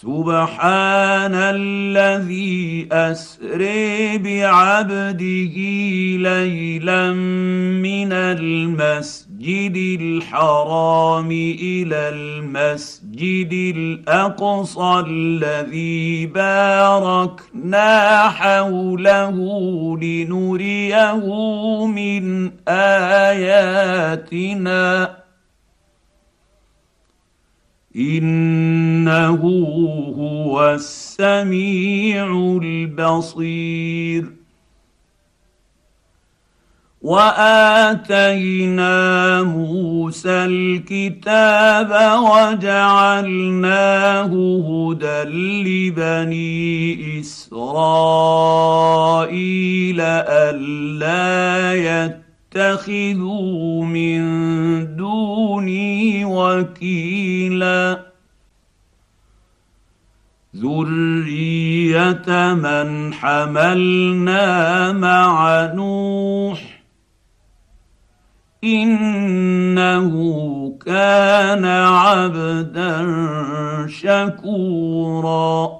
سبحان الذي اسري بعبده ليلا من المسجد الحرام إلى المسجد الاقصى الذي باركنا حوله لنريه من اياتنا إنه هو السميع البصير. وآتينا موسى الكتاب وجعلناه هدى لبني إسرائيل ألا يتقوا اتخذوا من دوني وكيلا. ذرية من حملنا مع نوح. إنه كان عبدا شكورا.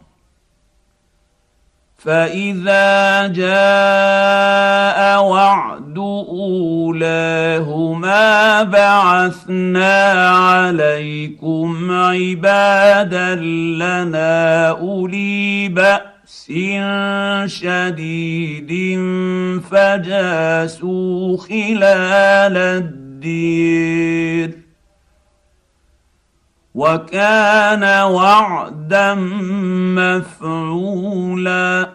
فاذا جاء وعد اولاهما بعثنا عليكم عبادا لنا اولي باس شديد فجاسوا خلال الدير وكان وعدا مفعولا.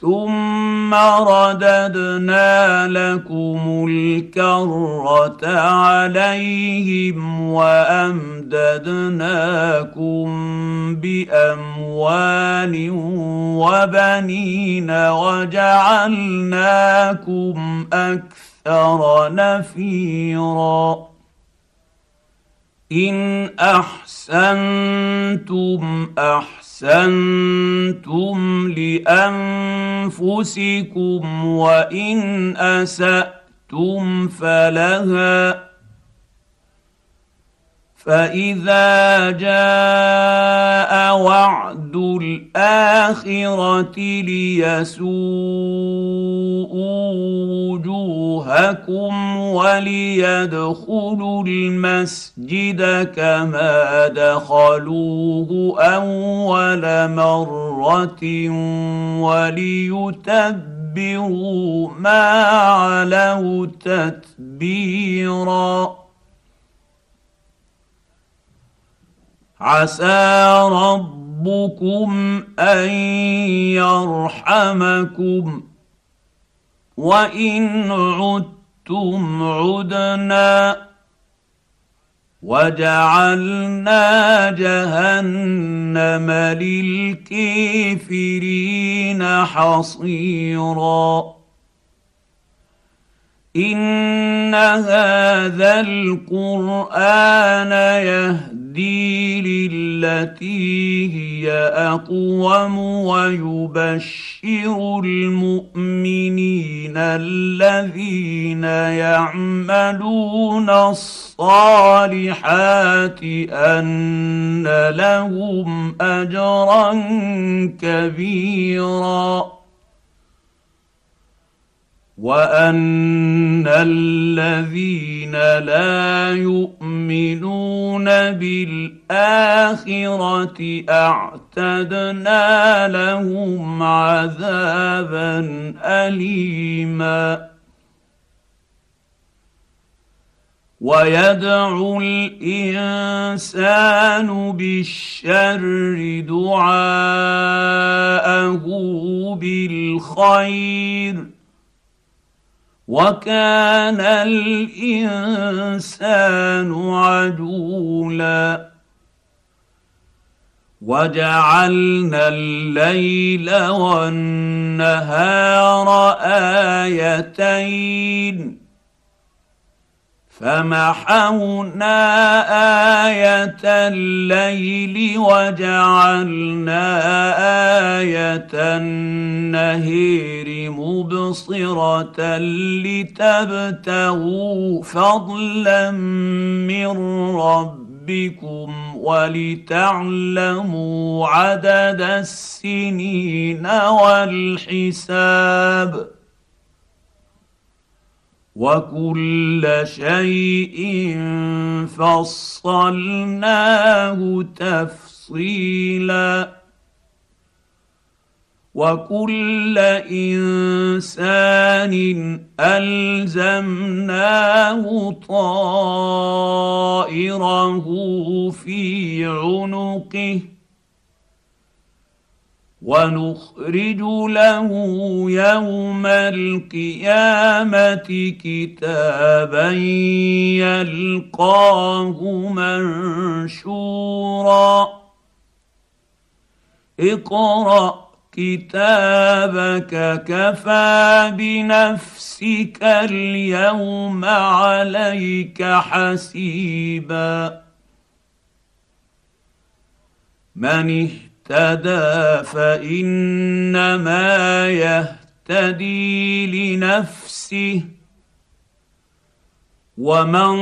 ثم رددنا لكم الكرة عليهم وأمددناكم بأموال وبنين وجعلناكم أكثر نفيرا. إن أحسنتم أحسنتم لأنفسكم وإن أسأتم فلها فإذا جاء وعد الآخرة ليسوءوا وجوهكم وليدخلوا المسجد كما دخلوه أول مرة وليتبروا ما علوا تتبيرا. عسى ربكم أن يرحمكم. وان عدتم عدنا وجعلنا جهنم للكافرين حصيرا ان هذا القران يهدي للتي هي أقوم ويبشر المؤمنين الذين يعملون الصالحات أن لهم أجرا كبيرا. وان الذين لا يؤمنون بالاخره اعتدنا لهم عذابا اليما ويدعو الانسان بالشر دعاءه بالخير وكان الإنسان عجولا. وجعلنا الليل والنهار آيتين. فمحونا آية الليل وجعلنا آية النهير مبصرة لتبتغوا فضلا من ربكم ولتعلموا عدد السنين والحساب وكل شيء فصلناه تفصيلا. وكل إنسان ألزمناه طائره في عنقه. ونخرج له يوم القيامة كتابا يلقاه منشورا. اقرأ كتابك كفى بنفسك اليوم عليك حسيبا. من فانما يهتدي لنفسه ومن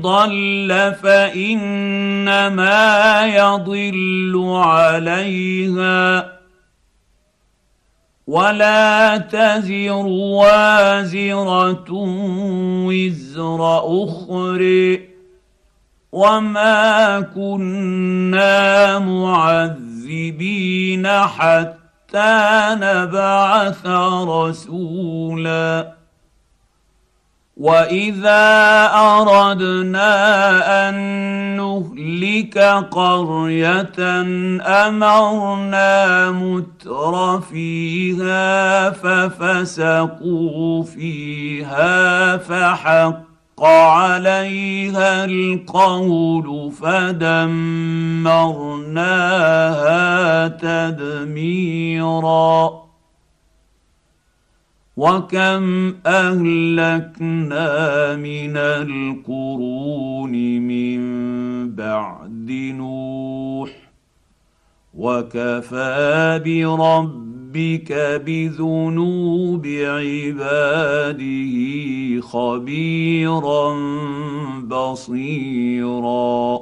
ضل فانما يضل عليها ولا تزر وازره وزر اخر وما كنا معذبين مكذبين حتى نبعث رسولا. وإذا أردنا أن نهلك قرية أمرنا متر فيها ففسقوا فيها فحق عليها القول فدمرناها تدميرا. وكم أهلكنا من القرون من بعد نوح وكفى برب ربك بذنوب عباده خبيرا بصيرا.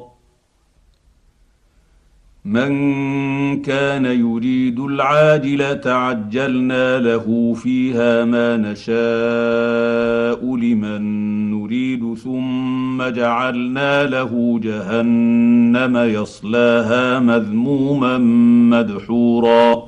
من كان يريد العاجله عجلنا له فيها ما نشاء لمن نريد ثم جعلنا له جهنم يصلاها مذموما مدحورا.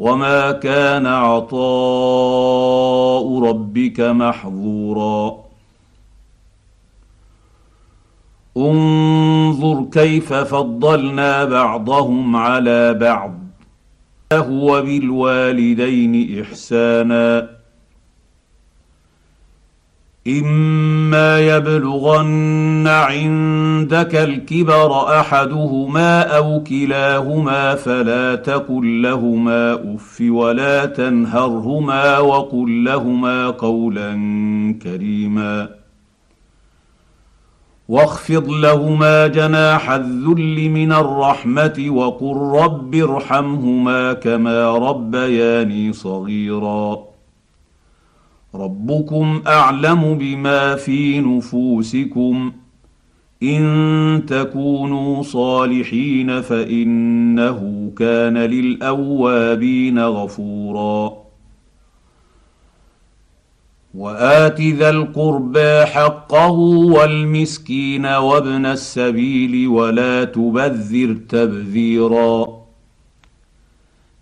وما كان عطاء ربك محظورا. انظر كيف فضلنا بعضهم على بعض. هو بالوالدين احسانا. إما يبلغن عندك الكبر أحدهما أو كلاهما فلا تقل لهما أف ولا تنهرهما وقل لهما قولا كريما. واخفض لهما جناح الذل من الرحمة وقل رب ارحمهما كما ربياني صغيرا. ربكم أعلم بما في نفوسكم. إن تكونوا صالحين فإنه كان للأوابين غفورا. وآت ذا القربى حقه والمسكين وابن السبيل ولا تبذر تبذيرا.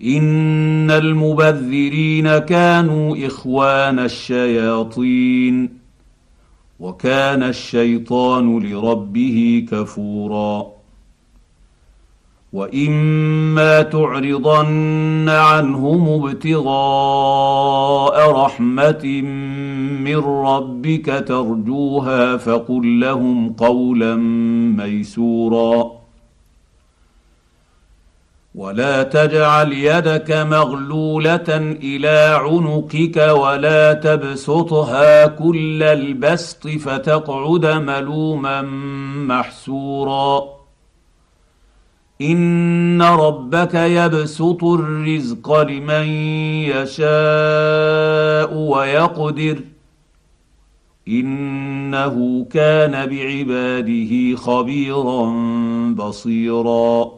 إن المبذرين كانوا إخوان الشياطين وكان الشيطان لربه كفورا. وإما تعرضن عنهم ابتغاء رحمة من ربك ترجوها فقل لهم قولا ميسورا. ولا تجعل يدك مغلولة إلى عنقك ولا تبسطها كل البسط فتقعد ملوما محسورا. إن ربك يبسط الرزق لمن يشاء ويقدر. إنه كان بعباده خبيرا بصيرا.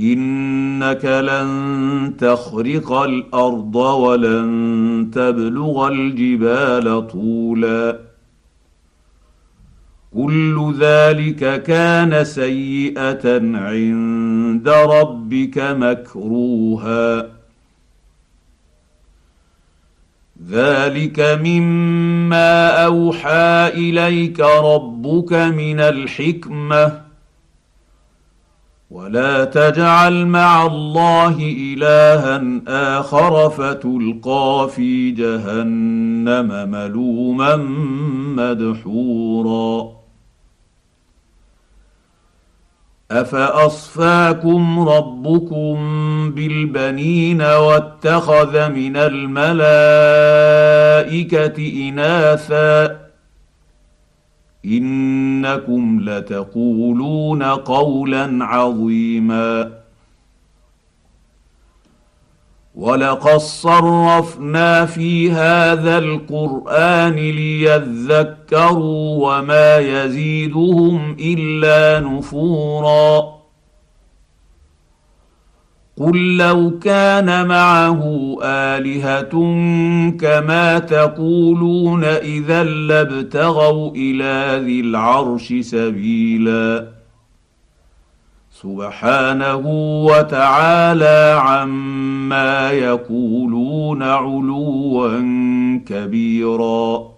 إنك لن تخرق الأرض ولن تبلغ الجبال طولا. كل ذلك كان سيئة عند ربك مكروها. ذلك مما أوحى إليك ربك من الحكمة. ولا تجعل مع الله الها اخر فتلقى في جهنم ملوما مدحورا افاصفاكم ربكم بالبنين واتخذ من الملائكه اناثا إنكم لتقولون قولا عظيما. ولقد صرفنا في هذا القرآن ليذكروا وما يزيدهم إلا نفورا. قل لو كان معه الهه كما تقولون اذا لابتغوا إلى ذي العرش سبيلا سبحانه وتعالى عما يقولون علوا كبيرا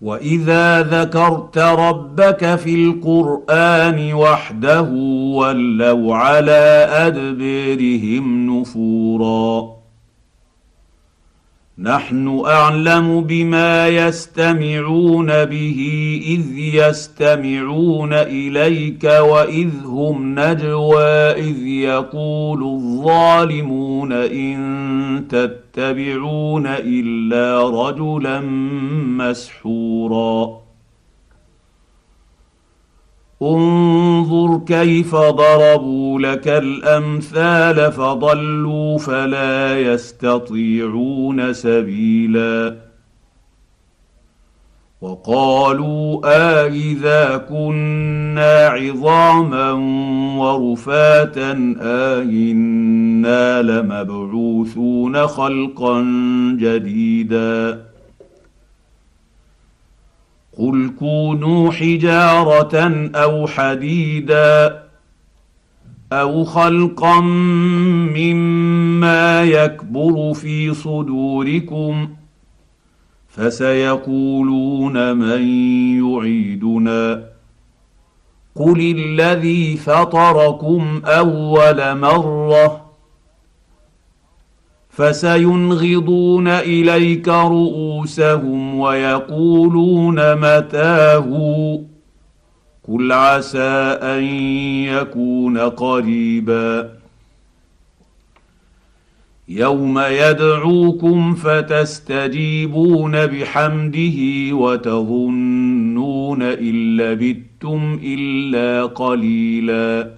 واذا ذكرت ربك في القران وحده ولوا على ادبرهم نفورا نحن أعلم بما يستمعون به إذ يستمعون إليك وإذ هم نجوى إذ يقول الظالمون إن تتبعون إلا رجلا مسحورا انظر كيف ضربوا لك الأمثال فضلوا فلا يستطيعون سبيلا. وقالوا آإذا كنا عظاما ورفاتا آئنا لمبعوثون خلقا جديدا. قل كونوا حجارة أو حديدا أو خلقا مما يكبر في صدوركم فسيقولون من يعيدنا قل الذي فطركم أول مرة فسينغضون إليك رؤوسهم ويقولون متاه. قل عسى أن يكون قريبا. يوم يدعوكم فتستجيبون بحمده وتظنون إن لبثتم إلا قليلا.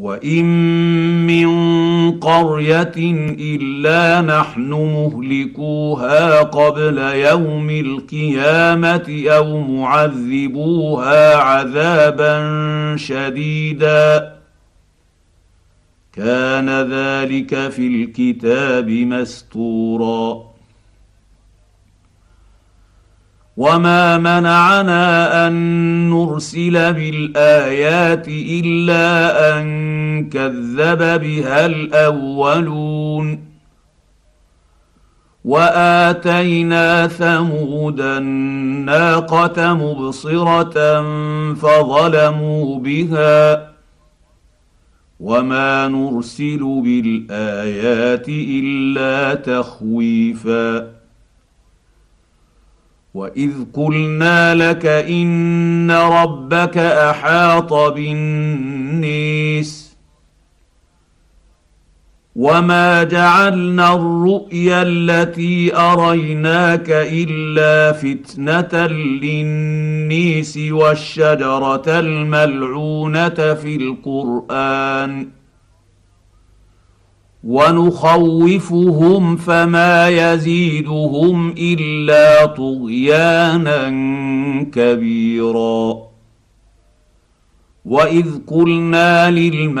وان من قريه الا نحن مهلكوها قبل يوم القيامه أو معذبوها عذابا شديدا كان ذلك في الكتاب مستورا وما منعنا ان نرسل بالايات الا ان كذب بها الاولون واتينا ثمود الناقه مبصره فظلموا بها وما نرسل بالايات الا تخويفا واذ قلنا لك ان ربك احاط بالنيس وما جعلنا الرؤيا التي اريناك الا فتنه للنيس والشجره الملعونه في القران ونخوفهم فما يزيدهم إلا طغيانا كبيرا. وإذ قلنا للملائكة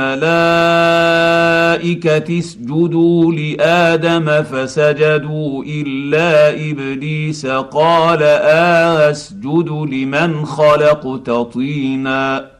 اسجدوا لآدم فسجدوا إلا إبليس قال أسجد لمن خلقت طينا.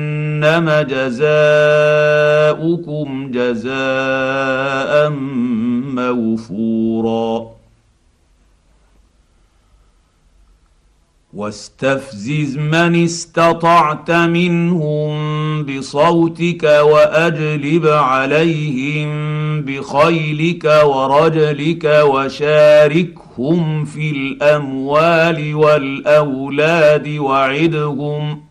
جزاؤكم جزاء موفورا. واستفزز من استطعت منهم بصوتك وأجلب عليهم بخيلك ورجلك وشاركهم في الأموال والأولاد وعدهم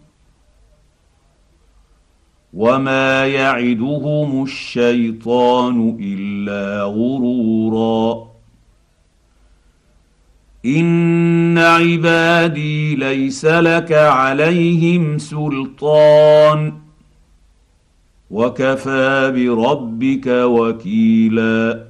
وما يعدهم الشيطان الا غرورا. ان عبادي ليس لك عليهم سلطان. وكفى بربك وكيلا.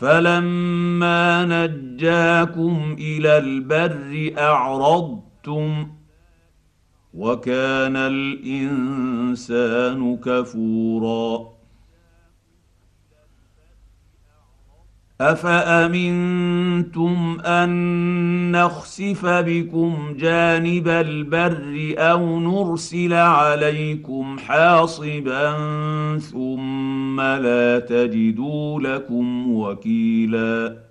فلما نجاكم إلى البر اعرضتم وكان الانسان كفورا أفأمنتم أن نخسف بكم جانب البر أو نرسل عليكم حاصبا ثم لا تجدوا لكم وكيلا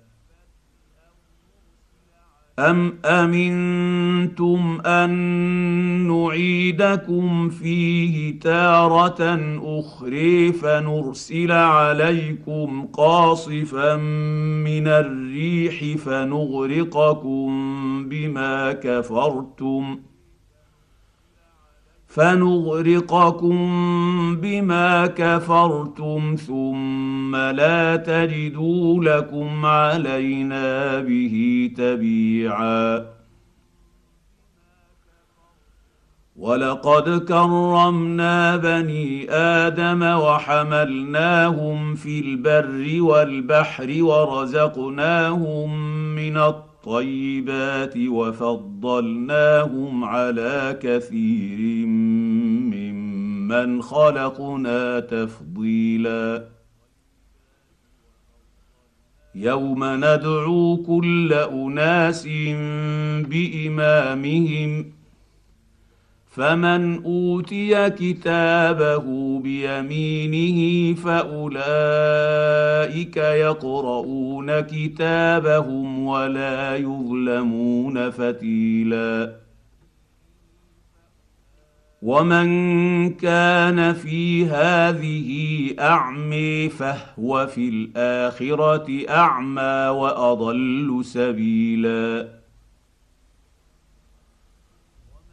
ام امنتم ان نعيدكم فيه تاره اخري فنرسل عليكم قاصفا من الريح فنغرقكم بما كفرتم فنغرقكم بما كفرتم ثم لا تجدوا لكم علينا به تبيعا. ولقد كرمنا بني آدم وحملناهم في البر والبحر ورزقناهم من الطيب الطيبات وفضلناهم على كثير ممن خلقنا تفضيلا. يوم ندعو كل أناس بإمامهم فمن أوتي كتابه بيمينه فأولئك يقرؤون كتابهم ولا يظلمون فتيلا. ومن كان في هذه اعمي فهو في الآخرة أعمى وأضل سبيلا.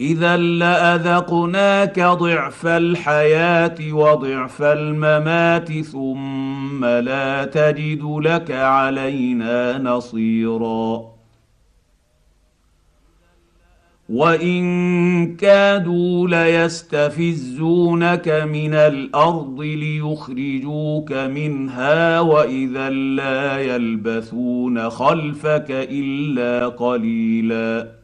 إذا لأذقناك ضعف الحياة وضعف الممات ثم لا تجد لك علينا نصيرا. وإن كادوا ليستفزونك من الأرض ليخرجوك منها وإذا لا يلبثون خلفك إلا قليلا.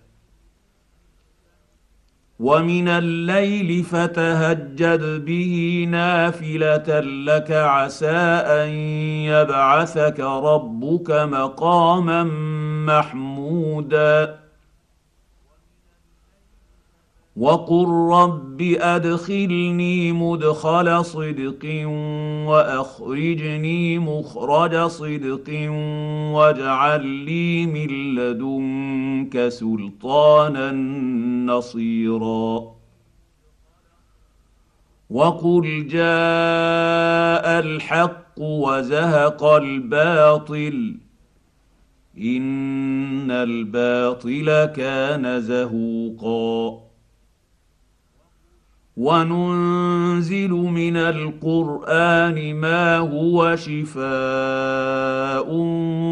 ومن الليل فتهجد به نافله لك عسى ان يبعثك ربك مقاما محمودا وقل رب ادخلني مدخل صدق واخرجني مخرج صدق واجعل لي من لدنك سلطانا نصيرا وقل جاء الحق وزهق الباطل ان الباطل كان زهوقا وننزل من القرآن ما هو شفاء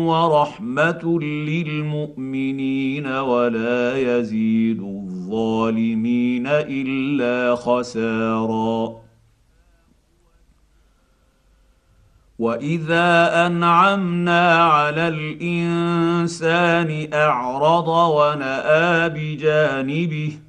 ورحمة للمؤمنين ولا يزيد الظالمين إلا خسارا. وإذا أنعمنا على الإنسان أعرض ونأى بجانبه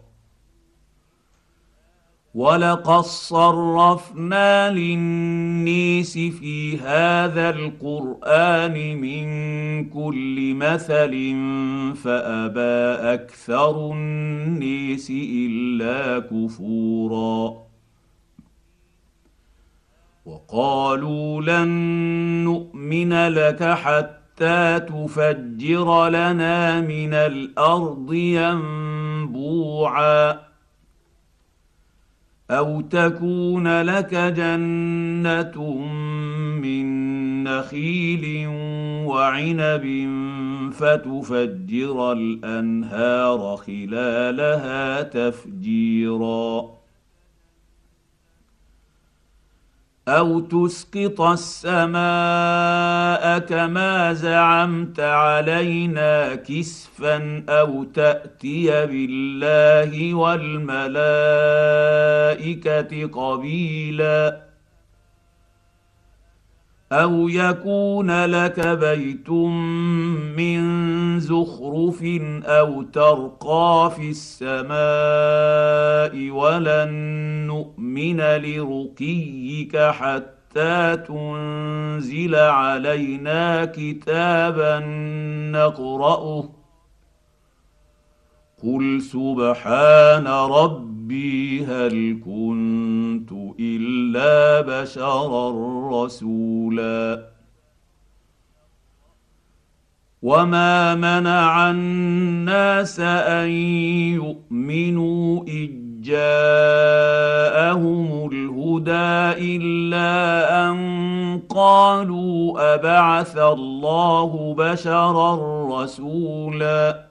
ولقد صرفنا للنيس في هذا القران من كل مثل فابى أكثر النيس الا كفورا وقالوا لن نؤمن لك حتى تفجر لنا من الأرض ينبوعا أو تكون لك جنه من نخيل وعنب فتفجر الانهار خلالها تفجيرا أو تسقط السماء كما زعمت علينا كسفا أو تأتي بالله والملائكة قبيلا. أو يكون لك بيت من زخرف أو ترقى في السماء ولن نؤمن لرقيك حتى تنزل علينا كتابا نقراه قل سبحان ربي هل كنت الا بشرا رسولا وما منع الناس ان يؤمنوا اذ جاءهم الهدى الا ان قالوا ابعث الله بشرا رسولا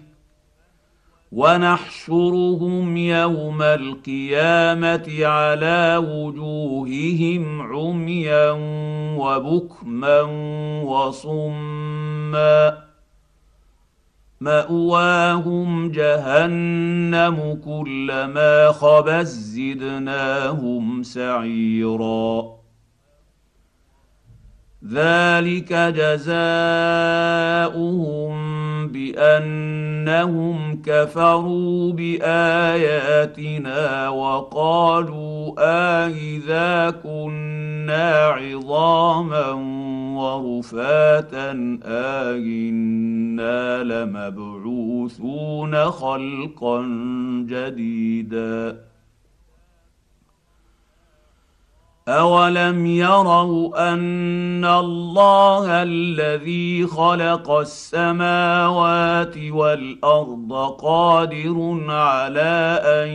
ونحشرهم يوم القيامة على وجوههم عميا وبكما وصما. مأواهم جهنم كلما خبت زدناهم سعيرا. ذلك جزاؤهم بأنهم كفروا بآياتنا وقالوا آئذا كنا عظاما ورفاتا آئنا لمبعوثون خلقا جديدا اولم يروا ان الله الذي خلق السماوات والارض قادر على ان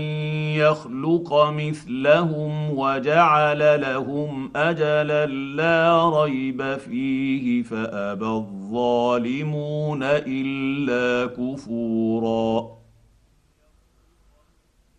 يخلق مثلهم وجعل لهم اجلا لا ريب فيه فابى الظالمون الا كفورا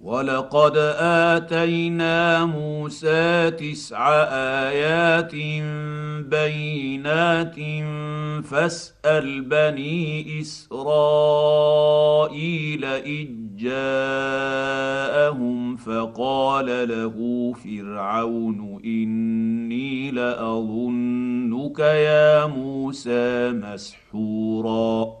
ولقد اتينا موسى تسع ايات بينات فاسال بني اسرائيل اذ جاءهم فقال له فرعون اني لاظنك يا موسى مسحورا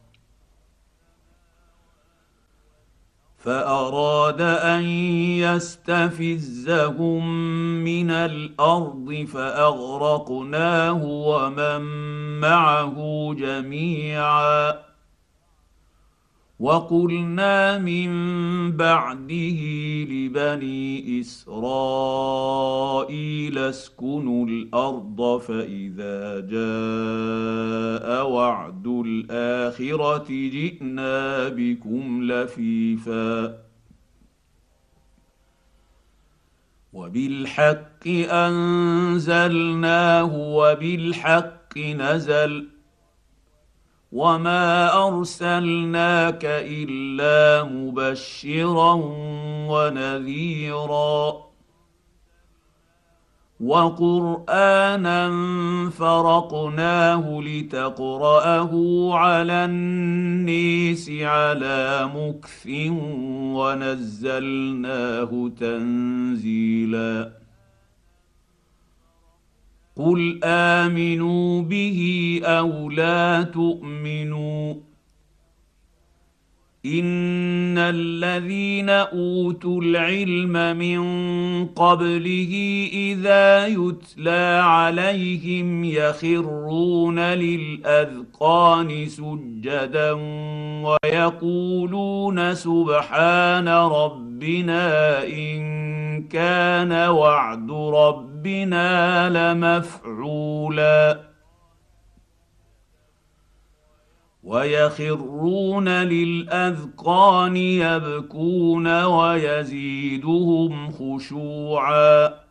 فأراد أن يستفزهم من الأرض فأغرقناه ومن معه جميعا. وقلنا من بعده لبني اسرائيل اسكنوا الأرض فاذا جاء وعد الاخره جئنا بكم لفيفا وبالحق انزلناه وبالحق نزل وما ارسلناك الا مبشرا ونذيرا وقرانا فرقناه لتقراه على النيس على مكث ونزلناه تنزيلا قل امنوا به أو لا تؤمنوا ان الذين اوتوا العلم من قبله اذا يتلى عليهم يخرون للاذقان سجدا ويقولون سبحان ربنا ان كان وعد ربنا لمفعولا. ويخرون للأذقان يبكون ويزيدهم خشوعا.